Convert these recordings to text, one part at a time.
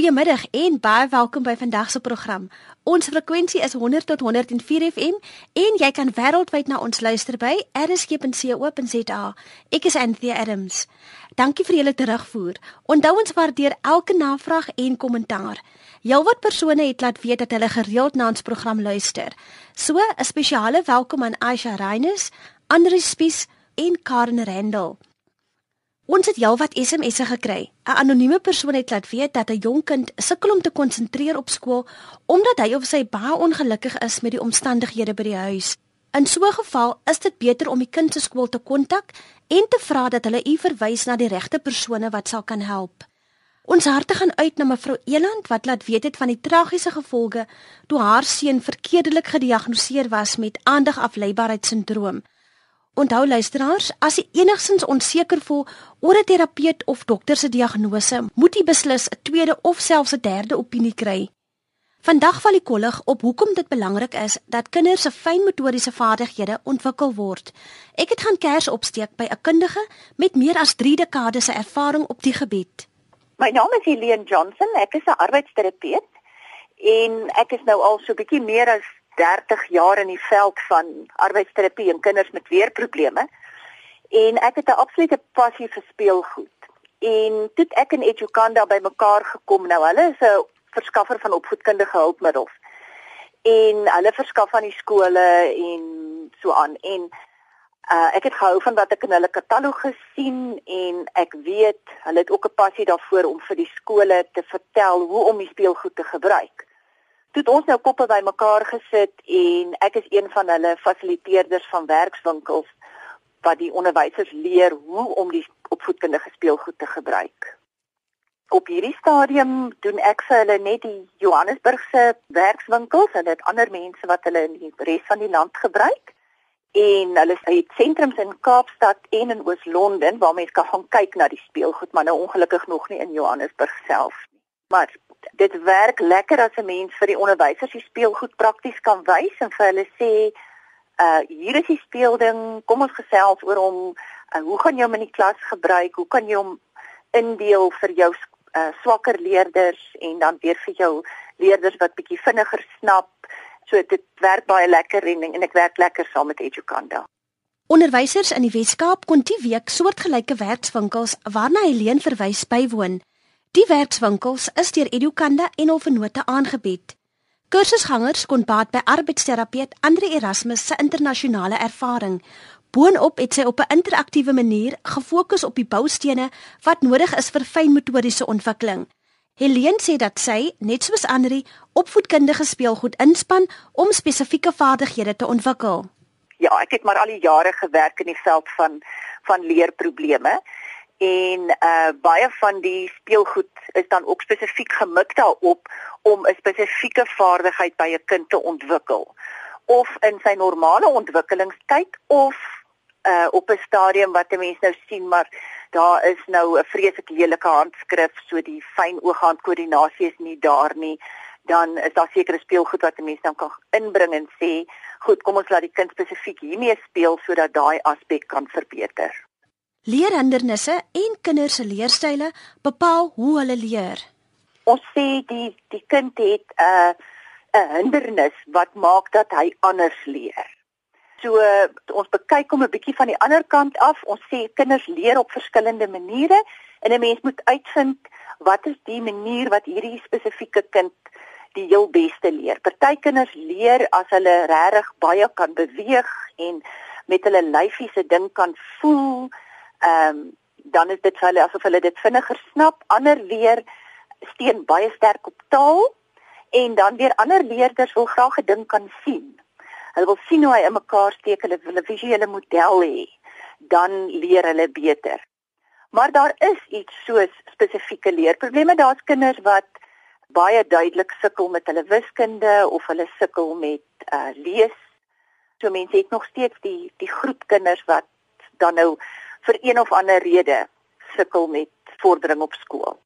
Goeiemiddag en baie welkom by vandag se program. Ons frekwensie is 100 tot 104 FM en jy kan wêreldwyd na ons luister by rsg.co.za. Ek is Anthea Adams. Dankie vir julle terugvoer. Onthou ons waardeer elke navraag en kommentaar. Heelwat persone het laat weet dat hulle gereeld na ons program luister. So 'n spesiale welkom aan Aisha Reyners, Andri Spies en Karen Rendel. Ons het heelwat SMS'e gekry. 'n Anonieme persoon het laat weet dat 'n jong kind sukkel om te konsentreer op skool omdat hy of sy baie ongelukkig is met die omstandighede by die huis. In so 'n geval is dit beter om die kind se skool te kontak en te vra dat hulle u verwys na die regte persone wat sal kan help. Ons harte gaan uit na mevrou Eland wat laat weet het van die tragiese gevolge toe haar seun verkeerdelik gediagnoseer was met aandagafleibaarheidssindroom. Onthou luisteraars, as jy enigstens onseker voel oor 'n terapeut of dokter se diagnose, moet jy beslis 'n tweede of selfs 'n derde opinie kry. Vandag val die kollig op hoekom dit belangrik is dat kinders se fynmotoriese vaardighede ontwikkel word. Ek het gaan kers opsteek by 'n kundige met meer as 3 dekades se ervaring op die gebied. My naam is Helene Johnson, ek is 'n arbeidsterapeut en ek is nou al so bietjie meer as 30 jaar in die veld van arbeidsterapie en kinders met weerprobleme. En ek het 'n absolute passie vir speelgoed. En toe ek en Educanda bymekaar gekom, nou hulle is 'n verskaffer van opvoedkundige hulpmiddels. En hulle verskaf aan die skole en so aan. En uh ek het gehou van wat ek in hulle katalogus gesien en ek weet hulle het ook 'n passie daarvoor om vir die skole te vertel hoe om die speelgoed te gebruik. Toe ons nou koppe bymekaar gesit en ek is een van hulle fasiliteerders van werkswinkels wat die onderwysers leer hoe om die opvoedkundige speelgoed te gebruik. Op hierdie stadium doen ek vir hulle net die Johannesburgse werkswinkels en dit ander mense wat hulle in die res van die land gebruik. En hulle het sentrums in Kaapstad en in Oos-London waar mense kan gaan kyk na die speelgoed, maar nou ongelukkig nog nie in Johannesburg self nie. Maar dit werk lekker as 'n mens vir die onderwysers die speelgoed prakties kan wys en vir hulle sê uh hier is die speelding kom ons gesels oor hom. Uh, hoe gaan jy hom in die klas gebruik? Hoe kan jy hom indeel vir jou uh, swakker leerders en dan weer vir jou leerders wat bietjie vinniger snap? So dit werk baie lekker en en ek werk lekker saam met Educanda. Onderwysers in die Weskaap kon die week soortgelyke werkswinkels waarna Helene verwys bywoon Die werkswinkels is deur Educanda en Olfenota aangebied. Kursusgangers kon baat by arbeidsterapeut Andre Erasmus se internasionale ervaring. Boonop het sy op 'n interaktiewe manier gefokus op die boustene wat nodig is vir fynmotoriese ontwikkeling. Helene sê dat sy, net soos Andre, opvoedkundige speelgoed inspann om spesifieke vaardighede te ontwikkel. Ja, ek het maar al die jare gewerk in die veld van van leerprobleme en uh baie van die speelgoed is dan ook spesifiek gemik daarop om 'n spesifieke vaardigheid by 'n kind te ontwikkel. Of in sy normale ontwikkelingstyd of uh op 'n stadium wat 'n mens nou sien maar daar is nou 'n vreeslik lelike handskrif so die fyn ooghandkoördinasie is nie daar nie dan is daar sekere speelgoed wat 'n mens dan kan inbring en sê goed kom ons laat die kind spesifiek hiermee speel sodat daai aspek kan verbeter Leerhindernisse en kinders se leerstyle bepaal hoe hulle leer. Ons sê die die kind het 'n uh, 'n hindernis wat maak dat hy anders leer. So uh, ons bekyk hom 'n bietjie van die ander kant af. Ons sê kinders leer op verskillende maniere en 'n mens moet uitvind wat is die manier wat hierdie spesifieke kind die heel beste leer. Party kinders leer as hulle regtig baie kan beweeg en met hulle lyfie se ding kan voel ehm um, dan is dit vir hulle asof hulle dit vinniger snap. Ander weer steen baie sterk op taal en dan weer ander leerders wil graag 'n ding kan sien. Hulle wil sien hoe hy in mekaar steek, hulle wil 'n visuele model hê. Dan leer hulle beter. Maar daar is iets soos spesifieke leerprobleme. Daar's kinders wat baie duidelik sukkel met hulle wiskunde of hulle sukkel met uh lees. So mense het nog steeds die die groep kinders wat dan nou vir een of ander rede sukkel met vordering op skool.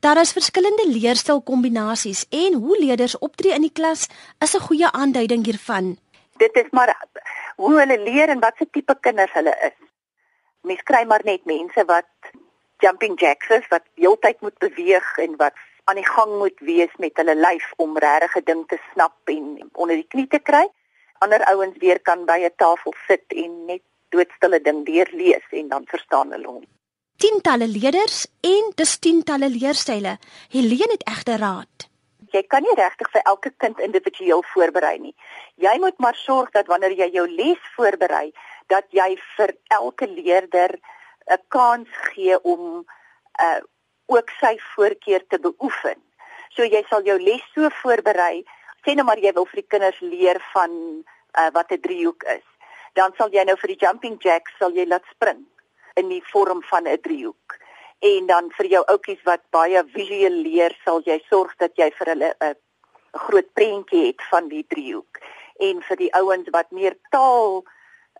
Daar is verskillende leerstyl kombinasies en hoe leerders optree in die klas is 'n goeie aanduiding hiervan. Dit is maar hoe hulle leer en wat se tipe kinders hulle is. Mens kry maar net mense wat jumping jacks is wat heeltyd moet beweeg en wat aan die gang moet wees met hulle lyf om regtig 'n ding te snap en onder die knie te kry. Ander ouens weer kan by 'n tafel sit en net doodstille ding deurlees en dan verstaan hulle hom. Tientalle leerders en dis tientalle leerstyle. Helene het egter raad jy kan nie regtig vir elke kind individueel voorberei nie. Jy moet maar sorg dat wanneer jy jou les voorberei, dat jy vir elke leerder 'n kans gee om uh ook sy voorkeur te beoefen. So jy sal jou les so voorberei, sê nou maar jy wil vir die kinders leer van uh wat 'n driehoek is. Dan sal jy nou vir die jumping jacks sal jy laat spring in die vorm van 'n driehoek. En dan vir jou ouetjies wat baie visueel leer sal jy sorg dat jy vir hulle 'n groot prentjie het van die driehoek. En vir die ouens wat meer taal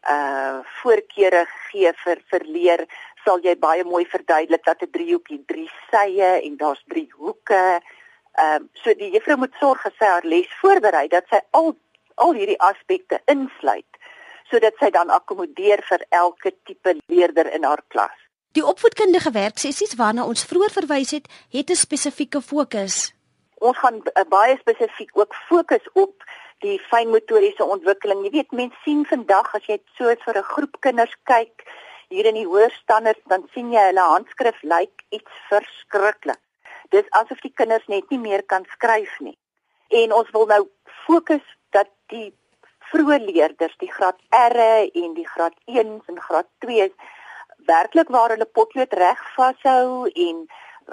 uh voorkeure gee vir vir leer sal jy baie mooi verduidelik dat 'n driehoek hier drie sye en daar's drie hoeke. Ehm um, so die juffrou moet sorg sy haar les voorberei dat sy al al hierdie aspekte insluit sodat sy dan akkommodeer vir elke tipe leerder in haar klas. Die opvoedkundige werksessies waarna ons vroeër verwys het, het 'n spesifieke fokus. Ons gaan uh, baie spesifiek ook fokus op die fynmotoriese ontwikkeling. Jy weet, mense sien vandag as jy so vir 'n groep kinders kyk hier in die hoërstandaard, dan sien jy hulle handskrif lyk iets verskriklik. Dis asof die kinders net nie meer kan skryf nie. En ons wil nou fokus dat die vroeë leerders, die graad R en die graad 1 en graad 2 werklik waar hulle potlood reg vashou en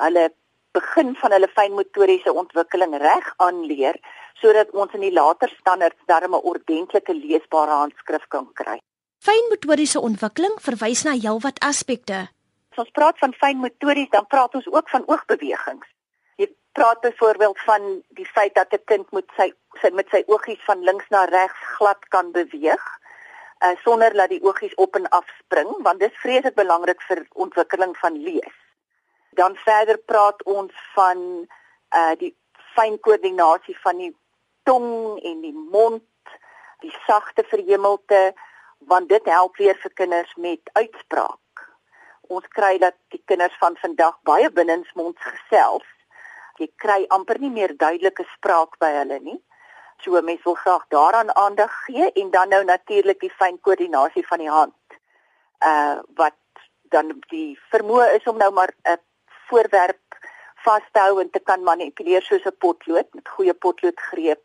hulle begin van hulle fynmotoriese ontwikkeling reg aanleer sodat ons in die later standaards darm 'n ordentlike leesbare handskrif kan kry. Fynmotoriese ontwikkeling verwys na heelwat aspekte. As ons praat van fynmotories, dan praat ons ook van oogbewegings. Praat byvoorbeeld van die feit dat 'n kind moet sy, sy met sy oogies van links na regs glad kan beweeg uh, sonder dat die oogies op en af spring want dit is vreeslik belangrik vir ontwikkeling van lees. Dan verder praat ons van uh die fyn koördinasie van die tong en die mond, die sagte verhemelte want dit help weer vir kinders met uitspraak. Ons kry dat die kinders van vandag baie binnensmonds gesels. Jy kry amper nie meer duidelike spraak by hulle nie. So mense wil graag daaraan aandag gee en dan nou natuurlik die fyn koördinasie van die hand. Uh wat dan die vermoë is om nou maar 'n voorwerp vas te hou en te kan manipuleer soos 'n potlood met goeie potloodgreep,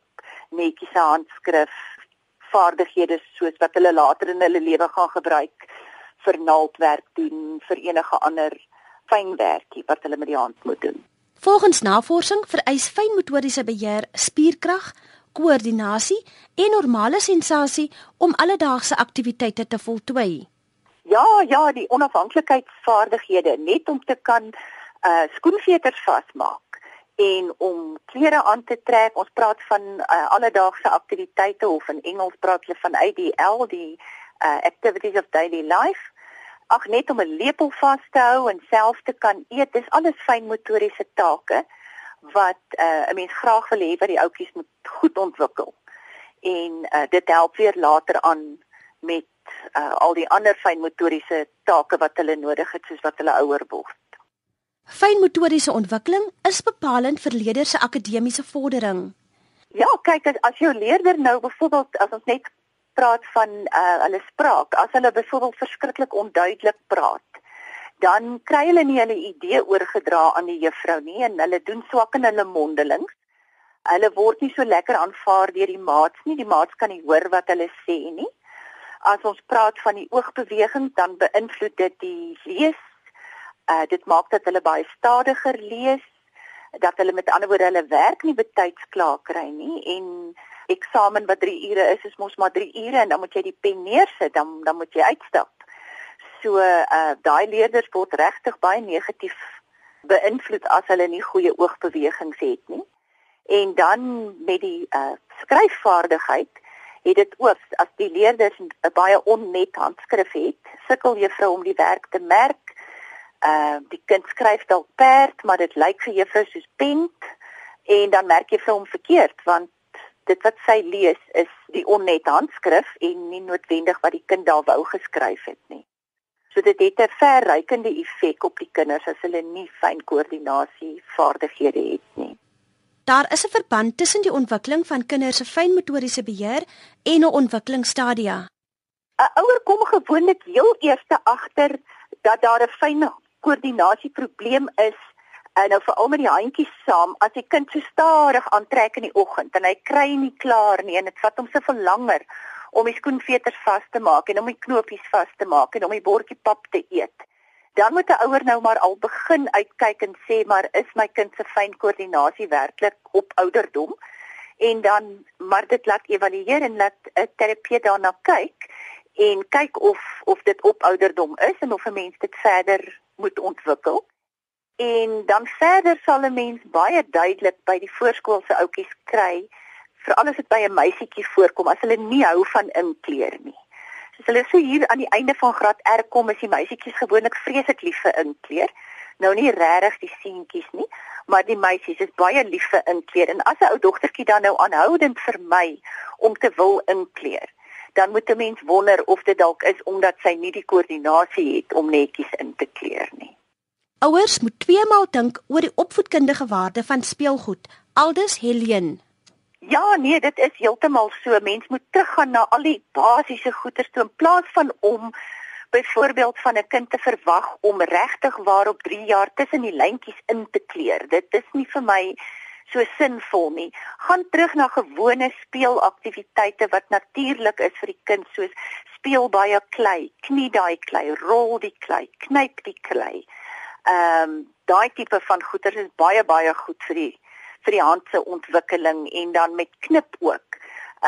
netjies se handskrif, vaardighede soos wat hulle later in hulle lewe gaan gebruik vir naaldwerk doen, vir enige ander fynwerkie wat hulle met die hand moet doen. Volgens navorsing vereis fynmotoriese beheer spierkrag, koördinasie en normale sensasie om alledaagse aktiwiteite te voltooi. Ja, ja, die onafhanklikheidsvaardighede net om te kan uh skoenveters vasmaak en om klere aan te trek. Ons praat van uh, alledaagse aktiwiteite of in Engels praat hulle van ADL, die uh activities of daily life. Ag net om 'n lepel vas te hou en self te kan eet, dis alles fynmotoriese take wat uh, 'n mens graag wil hê wat die ouetjies moet goed ontwikkel. En uh, dit help weer later aan met uh, al die ander fynmotoriese take wat hulle nodig het soos wat hulle ouer word. Fynmotoriese ontwikkeling is bepalend vir leerders se akademiese vordering. Ja, kyk as, as jou leerder nou byvoorbeeld as ons net praat van uh, hulle spraak, as hulle byvoorbeeld verskriklik onduidelik praat dan kry hulle nie hulle idee oorgedra aan die juffrou nie en hulle doen swak in hulle mondelings. Hulle word nie so lekker aanvaar deur die maats nie. Die maats kan nie hoor wat hulle sê nie. As ons praat van die oogbeweging, dan beïnvloed dit die lees. Uh dit maak dat hulle baie stadiger lees, dat hulle met ander woorde hulle werk nie betyds klaar kry nie en eksamen wat 3 ure is, is mos maar 3 ure en dan moet jy die pen neersit, dan dan moet jy uitstap. So uh daai leerders word regtig baie negatief beïnvloed as hulle nie goeie oogbewegings het nie. En dan met die uh skryfvaardigheid het dit ook as die leerders 'n baie onnet handskrif het, sukkel juffrou om die werk te merk. Uh die kind skryf dalk perd, maar dit lyk vir juffrou soos pent en dan merk jy vir hom verkeerd want dit wat sy lees is die onnet handskrif en nie noodwendig wat die kind daar wou geskryf het nie. So dit het 'n verrykende effek op die kinders as hulle nie fyn koördinasie vaardighede het nie. Daar is 'n verband tussen die ontwikkeling van kinders se fynmotoriese beheer en 'n ontwikkelingsstadia. 'n Ouer kom gewoonlik heel eers agter dat daar 'n fyn koördinasieprobleem is en nou veral met die handjies saam as die kind so stadig aantrek in die oggend en hy kry nie klaar nie en dit vat hom se so langer om die skoenveters vas te maak en om die knopies vas te maak en om die bordjie pap te eet. Dan moet 'n ouer nou maar al begin uitkyk en sê maar is my kind se fyn koördinasie werklik op ouderdom? En dan maar dit laat evalueer en laat 'n terapeut daarna kyk en kyk of of dit op ouderdom is en of 'n mens dit verder moet ontwikkel. En dan verder sal 'n mens baie duidelik by die voorskoolse oudjies kry veral as dit by 'n meisietjie voorkom as hulle nie hou van inkleer nie. So hulle sê hier aan die einde van graad R kom is die meisietjies gewoonlik vreeslik lief vir inkleer. Nou nie regtig die seentjies nie, maar die meisies is baie lief vir inkleer en as 'n ou dogtertjie dan nou aanhoudend vermy om te wil inkleer, dan moet 'n mens wonder of dit dalk is omdat sy nie die koördinasie het om netjies in te kleur nie. Ouers moet tweemaal dink oor die opvoedkundige waarde van speelgoed. Aldus Helene Ja, nee, dit is heeltemal so. Mens moet teruggaan na al die basiese goeders toe in plaas van om byvoorbeeld van 'n kind te verwag om regtig waar op 3 jaar tussen die lyntjies in te kleur. Dit is nie vir my so sinvol nie. Gaan terug na gewone speelaktiwiteite wat natuurlik is vir die kind soos speel baie klei, knie daai klei, rol die klei, knyp die klei. Ehm um, daai tipe van goeders is baie baie goed vir die vir die hand se ontwikkeling en dan met knip ook.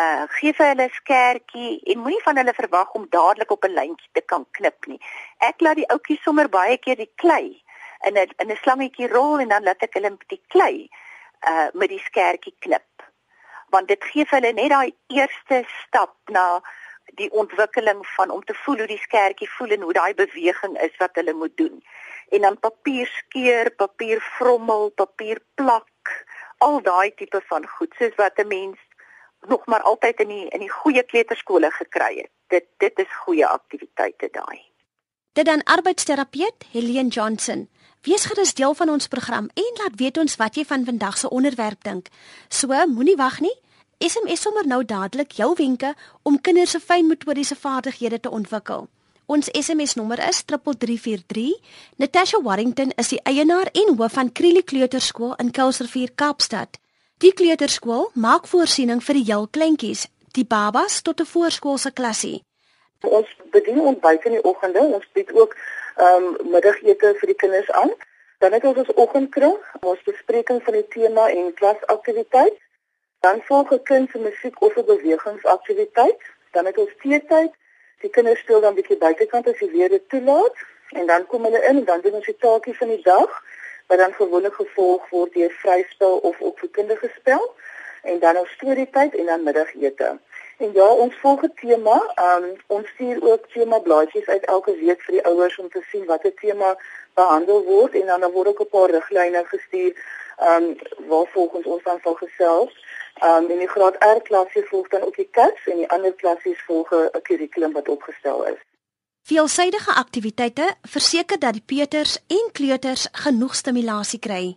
Uh gee vir hulle 'n skertjie en moenie van hulle verwag om dadelik op 'n lyntjie te kan knip nie. Ek laat die ouetjies sommer baie keer die klei in 'n in 'n slangetjie rol en dan laat ek hulle met die klei uh met die skertjie knip. Want dit gee vir hulle net daai eerste stap na die ontwikkeling van om te voel hoe die skertjie voel en hoe daai beweging is wat hulle moet doen. En dan papier skeer, papier vrommel, papier plak, al daai tipe van goed soos wat 'n mens nog maar altyd in die in die goeie kleuterskole gekry het. Dit dit is goeie aktiwiteite daai. Dit dan arbeidsterapeut Helene Johnson. Wees gerus deel van ons program en laat weet ons wat jy van vandag se onderwerp dink. So moenie wag nie. SMS sommer nou dadelik jou wenke om kinders se fynmotoriese vaardighede te ontwikkel. Ons SMS nommer is 3343. Natasha Warrington is die eienaar en hoof van Krieli Kleuterskool in Kuilsrivier, Kaapstad. Die kleuterskool maak voorsiening vir die heel kleintjies, die babas tot 'n voorskoolse klasie. Ons bedien ontbyt in die oggende, ons bied ook ehm um, middagete vir die kinders aan. Dan het ons ons oggendkring, ons bespreking van die tema en klasaktiwiteit. Dan volg 'n kind se musiek of 'n bewegingsaktiwiteit. Dan het ons teetyd Die kinders speel dan 'n bietjie buitekant as die weer dit toelaat en dan kom hulle in en dan doen ons die taakie van die dag wat dan gewoonlik gevolg word deur vryspel of opvoedkundige spel en dan ons storietyd en dan middagete. En ja, ons volgende tema, um, ons stuur ook tema blaadjies uit elke week vir die ouers om te sien watter tema behandel word en dan, dan word ook 'n paar riglyne gestuur ehm um, waar volgens ons dan sal gesels. Ehm um, in die graad R klasse volg dan ook die kits en die ander klassies volg 'n kurrikulum wat opgestel is. Veelsidige aktiwiteite verseker dat die peuters en kleuters genoeg stimulasie kry.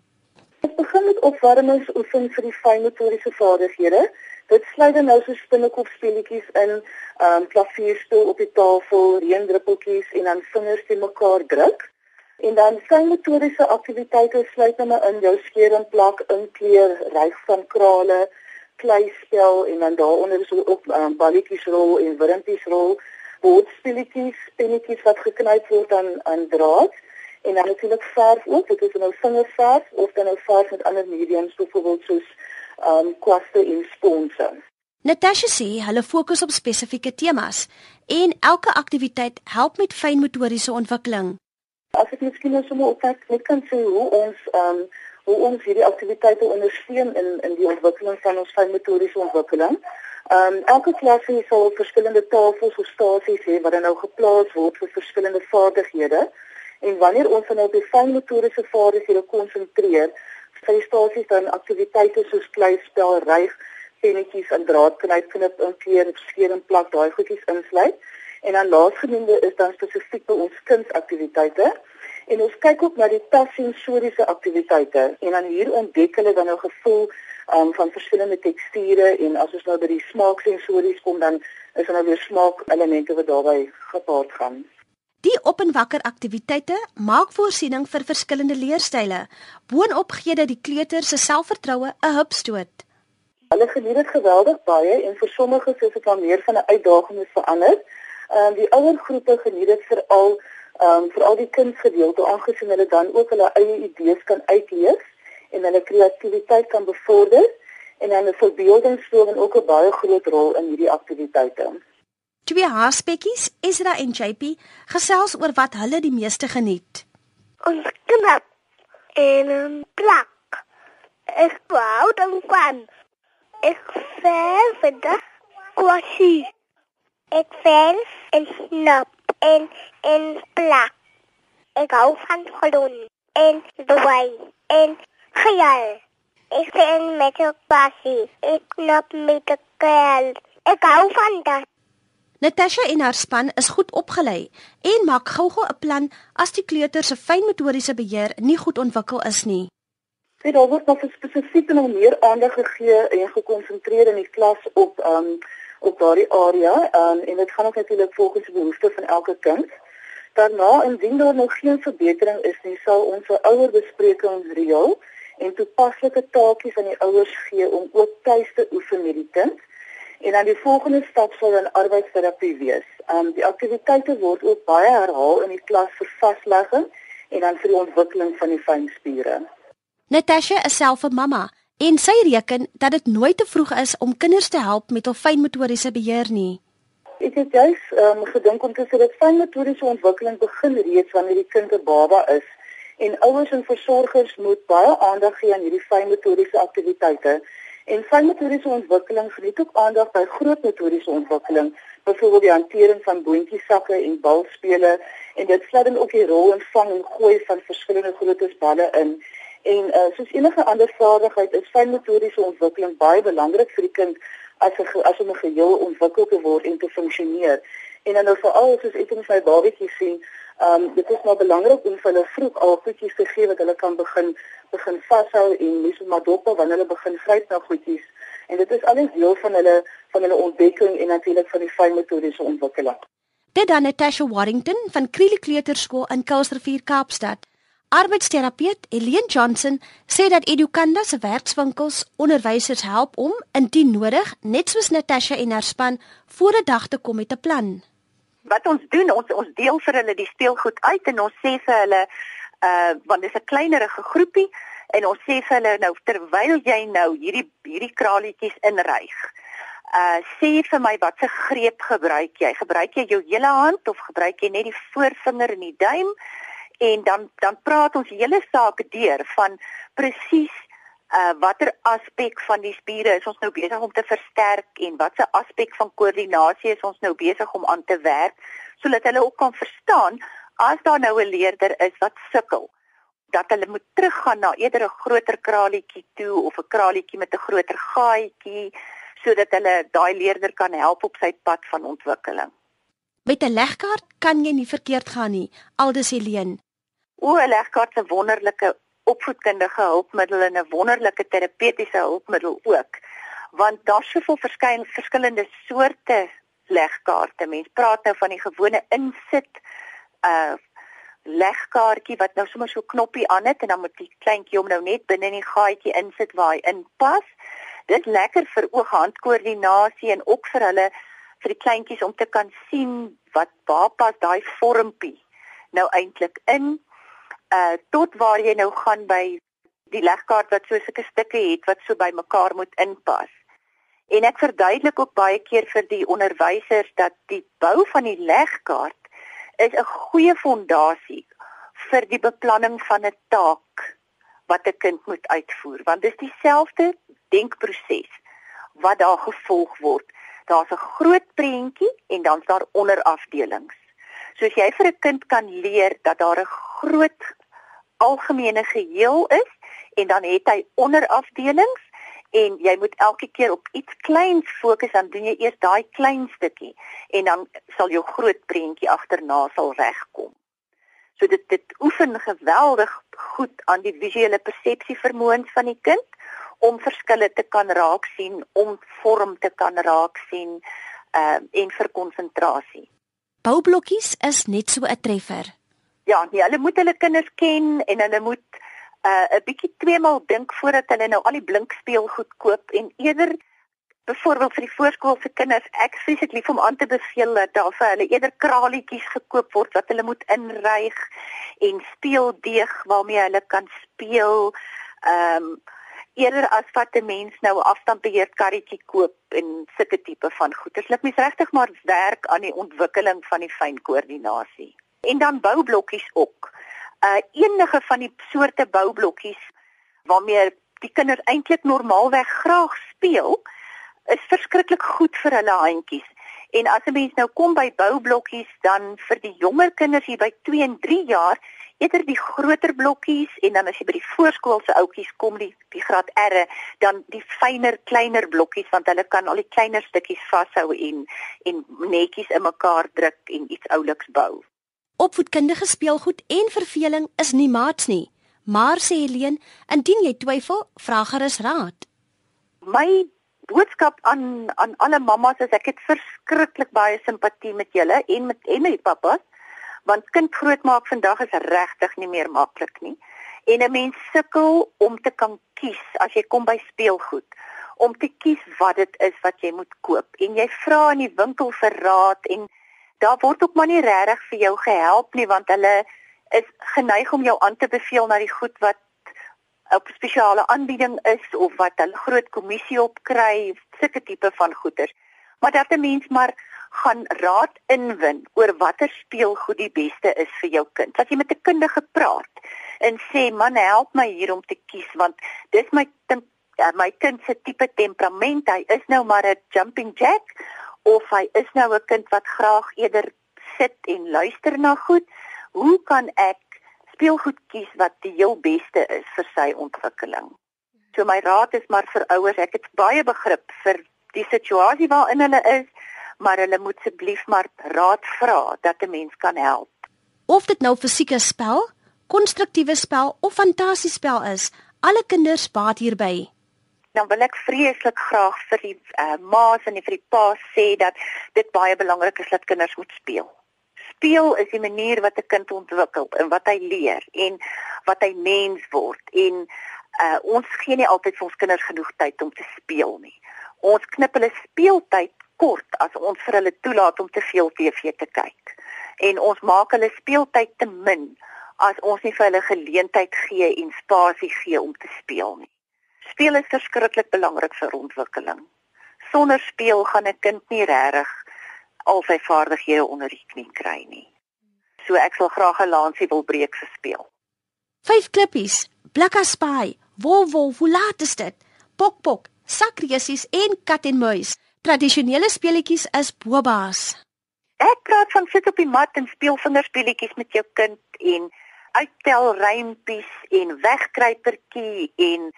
Ons begin met opwarmingsoefening vir die fynmotoriese vaardighede. Dit sluit dan nou so spinnekop speletjies in, ehm um, klavierspel op die tafel, reendruppeltjies en dan vingers te mekaar druk. En dan fynmotoriese aktiwiteite sluit nou in jou skeer en plak, inkleer, ryg van krale, klei spel en dan daaronder is ook um, balletjies rol en wurmpies rol, boodspeletjies, pennetjies wat geknyp word aan aan draad en dan natuurlik verf ook, dit is nou vingerverf of dan nou verf met ander mediums byvoorbeeld soos um kwaste en sponse. Natasha sê hulle fokus op spesifieke temas en elke aktiwiteit help met fynmotoriese ontwikkeling. As ek miskien nou sommer op net kan sê hoe ons um hoe ons hierdie aktiwiteite ondersteun in in die ontwikkeling van ons fynmotoriese ontwikkeling. Ehm um, elke klas het so verskillende tafels of stasies hê wat dan nou geplaas word vir verskillende vaardighede. En wanneer ons dan op die fynmotoriese vaardighede konsentreer, sal die stasies dan aktiwiteite soos kleispel, ryg, pennetjies en draadknyp knip en keer, skeer en plak daai goedjies insluit. En dan laasgenoemde is dan spesifiek by ons kunsaktiwiteite. En ons kyk ook na die tassensoriese aktiwiteite en dan hier ontdek hulle dan nou gevoel um, van verskillende teksture en as ons nou by die smaaksensories kom dan is daar nou weer smaakelemente wat daarbey gepaard gaan. Die openwakker aktiwiteite maak voorsiening vir verskillende leerstyle. Boonop gee dit die kleuter se selfvertroue 'n hupstoot. Hulle geniet dit geweldig baie en vir sommige is dit dan meer van 'n uitdaging om te verander. Ehm um, die ouer groepe geniet dit veral ehm um, veral die kindsgedeelte aangesien hulle dan ook hulle eie idees kan uitleef en hulle kreatiwiteit kan bevorder en dan 'n verbeeldingsvermoë ook 'n baie groot rol in hierdie aktiwiteite. Twee haarspekkies, Ezra en JP, gesels oor wat hulle die meeste geniet. Ons knap en plak. Ek wou dan kwam. Ek verf vandag kwasie. Ek verf en snap en en plak. Ek hou van gedoen en dooi en gejaal. Ek sien met 'n kwasie. Ek knap met 'n kerel. Ek hou van dit. Natasha en haar span is goed opgelei en maak gou-gou 'n plan as die kleuter se fynmotoriese beheer nie goed ontwikkel is nie. Dit word nog spesifiek nog meer aandag gegee en gekonsentreer in die klas op um op daardie area um, en dit gaan ook natuurlik volgens die behoeftes van elke kind. Daarna indien daar nog geen verbetering is nie, sal ons 'n ouer bespreking reël en toepaslike taakies aan die ouers gee om ook tuis te oefen met die kind. En dan die volgende stap sal dan arbeidsterapie wees. Um die aktiwiteite word ook baie herhaal in die klas vir vaslegging en dan vir die ontwikkeling van die fynspiere. Natasha is self 'n mamma en sy reken dat dit nooit te vroeg is om kinders te help met hul fynmotoriese beheer nie. Ek het juis um, gedink om te sê dat fynmotoriese ontwikkeling begin reeds wanneer die kind 'n baba is en ouers en versorgers moet baie aandag gee aan hierdie fynmotoriese aktiwiteite. En fynmotoriese ontwikkeling geniet ook aandag by groot motoriese ontwikkeling, byvoorbeeld die hantering van boontjiesakke en balspele en dit sluit dan ook die rol in vang en gooi van verskillende grootes balle in. En uh, soos enige ander vaardigheid is fynmotoriese ontwikkeling baie belangrik vir die kind as 'n as om 'n geheel ontwikkel te word en te funksioneer. En dan nou veral soos ek met my babatjies sien, ehm um, dit is maar belangrik om hulle vroeg al goedjies te gee wat hulle kan begin begin vashou en nie so maar dop wanneer hulle begin gryp na goedjies. En dit is alles deel van hulle van hulle ontwikkeling en natuurlik van die fynmotoriese ontwikkeling. Dit dan Natasha Warrington van Kriele Kleuterskool in Kuilsrivier Kaapstad. Arbeidsterapeut Elene Johnson sê dat Edukanda se werkswinkels onderwysers help om indien nodig, net soos Natasha en haar span, voor 'n dag te kom met 'n plan. Wat ons doen, ons ons deel vir hulle die speelgoed uit en ons sê vir hulle uh want dis 'n kleinerige groepie en ons sê vir hulle nou terwyl jy nou hierdie hierdie kraletjies inryg. Uh sê vir my watse greep gebruik jy? Gebruik jy jou hele hand of gebruik jy net die voorvinger en die duim? En dan dan praat ons hele saak deur van presies uh watter aspek van die spiere is ons nou besig om te versterk en watse aspek van koördinasie is ons nou besig om aan te werk sodat hulle ook kan verstaan as daar nou 'n leerder is wat sukkel dat hulle moet teruggaan na eerder 'n groter kraletjie toe of 'n kraletjie met 'n groter gaatjie sodat hulle daai leerder kan help op sy pad van ontwikkeling. Met 'n legkaart kan jy nie verkeerd gaan nie, aldus Helene. O, legkaart 'n wonderlike opvoedkundige hulpmiddel en 'n wonderlike terapeutiese hulpmiddel ook. Want daar's soveel verskeie verskillende soorte legkaarte. Mens praat nou van die gewone insit uh legkaartjie wat nou sommer so knoppie aan het en dan moet die kleintjie hom nou net binne in die gaatjie insit waar hy inpas. Dit lekker vir oog-handkoördinasie en ook vir hulle vir die kleintjies om te kan sien wat waar pas daai vormpie nou eintlik in uh tot waar jy nou gaan by die legkaart wat so sulke stukke het wat so by mekaar moet inpas. En ek verduidelik ook baie keer vir die onderwysers dat die bou van die legkaart is 'n goeie fondasie vir die beplanning van 'n taak wat 'n kind moet uitvoer want dis dieselfde denkproses wat daar gevolg word. Daar's 'n groot prentjie en dan's daar onderafdelings. Soos jy vir 'n kind kan leer dat daar 'n groot algemene geheel is en dan het hy onderafdelings en jy moet elke keer op iets kleins fokus dan doen jy eers daai klein stukkie en dan sal jou groot prentjie agterna sal regkom. So dit dit oefen geweldig goed aan die visuele persepsie vermoëns van die kind om verskille te kan raak sien, om vorm te kan raak sien uh, en vir konsentrasie. Boublokkies is net so 'n treffer. Ja, nee, hulle moet hulle kinders ken en hulle moet uh, 'n bietjie tweemaal dink voordat hulle nou al die blink speelgoed koop en eerder byvoorbeeld vir die voorskoolse kinders ek sê dit lief om aan te beveel dat daar vir hulle eerder kraletjies gekoop word wat hulle moet inryg en speeldeeg waarmee hulle kan speel. Ehm um, eerder as wat 'n mens nou 'n afstandbeheer karretjie koop en sulke tipe van goeder. Dit mis regtig maar werk aan die ontwikkeling van die fynkoördinasie. En dan boublokkies ook. Uh enige van die soorte boublokkies waarmee die kinders eintlik normaalweg graag speel, is verskriklik goed vir hulle handjies. En as 'n mens nou kom by boublokkies, dan vir die jonger kinders hier by 2 en 3 jaar, eerder die groter blokkies en dan as jy by die voorskoolse oudjies kom, die die graad R, dan die fyner, kleiner blokkies want hulle kan al die kleiner stukkies vashou en en netjies in mekaar druk en iets ouliks bou. Opvoedkundige speelgoed en verveling is nie maats nie. Maar sê Helene, indien jy twyfel, vra gerus raad. My boodskap aan aan alle mammas is ek het verskriklik baie simpatie met julle en met en met pappas want kind grootmaak vandag is regtig nie meer maklik nie en 'n mens sukkel om te kan kies as jy kom by speelgoed om te kies wat dit is wat jy moet koop en jy vra in die winkel vir raad en daar word ook maar nie regtig vir jou gehelp nie want hulle is geneig om jou aan te beveel na die goed wat op spesiale aanbieding is of wat hulle groot kommissie op kry, sulke tipe van goeder. Maar dat 'n mens maar gaan raad inwin oor watter speelgoed die beste is vir jou kind. As jy met 'n kundige praat en sê, "Man, help my hier om te kies want dis my ja, my kind se tipe temperament. Hy is nou maar 'n jumping jack of hy is nou 'n kind wat graag eerder sit en luister na goed. Hoe kan ek speelgoed kies wat die heel beste is vir sy ontwikkeling. So my raad is maar vir ouers, ek het baie begrip vir die situasie waarin hulle is, maar hulle moet asseblief maar raad vra dat 'n mens kan help. Of dit nou fisieke spel, konstruktiewe spel of fantasiespel is, alle kinders baat hierby. Dan wil ek vreeslik graag vir die uh, ma's en vir die pa's sê dat dit baie belangrik is dat kinders moet speel speel is die manier wat 'n kind ontwikkel en wat hy leer en wat hy mens word en uh, ons gee nie altyd vir ons kinders genoeg tyd om te speel nie. Ons knip hulle speeltyd kort as ons vir hulle toelaat om te veel TV te kyk. En ons maak hulle speeltyd te min as ons nie vir hulle geleentheid gee en spasie gee om te speel nie. Speel is verskriklik belangrik vir ontwikkeling. Sonder speel gaan 'n kind nie regtig al sy vaardighede onder die knie kry nie. So ek sal graag 'n lansie wil breek vir speel. Vyf klippies, Blakka Spy, Wolf Wolf, hoe laat is dit? Pok Pok, Sakresies en Kat en Muis. Tradisionele speletjies is Boba's. Ek praat van sit op die mat en speel vingerspeletjies met jou kind en uittel rympies en wegkruipertjie en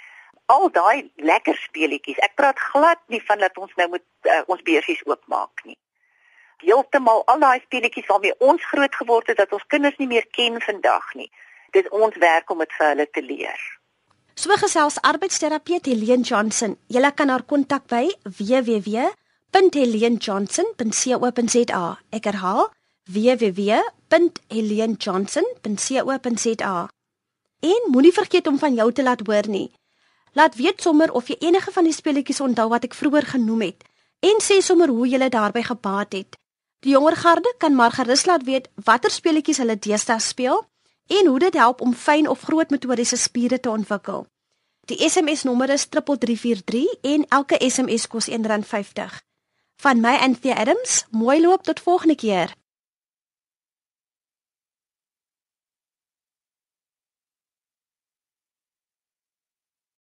al daai lekker speletjies. Ek praat glad nie van dat ons nou moet uh, ons beursies oopmaak nie heeltemal al daai speletjies waarmee ons groot geword het dat ons kinders nie meer ken vandag nie. Dit is ons werk om dit vir hulle te leer. So gesels arbeidsterapeut Helene Johnson. Jy kan haar kontak by www.helenejohnson.co.za. Ek herhaal www.helenejohnson.co.za. En moenie vergeet om van jou te laat hoor nie. Laat weet sommer of jy enige van die speletjies onthou wat ek vroeër genoem het en sê sommer hoe jy daarbey gebaat het. Die jonger garde kan maar gerus laat weet watter speletjies hulle deesdae speel en hoe dit help om fyn of groot motoriese spiere te ontwikkel. Die SMS nommer is 3343 en elke SMS kos R1.50. Van my Anthea Adams, mooi loop tot volgende keer.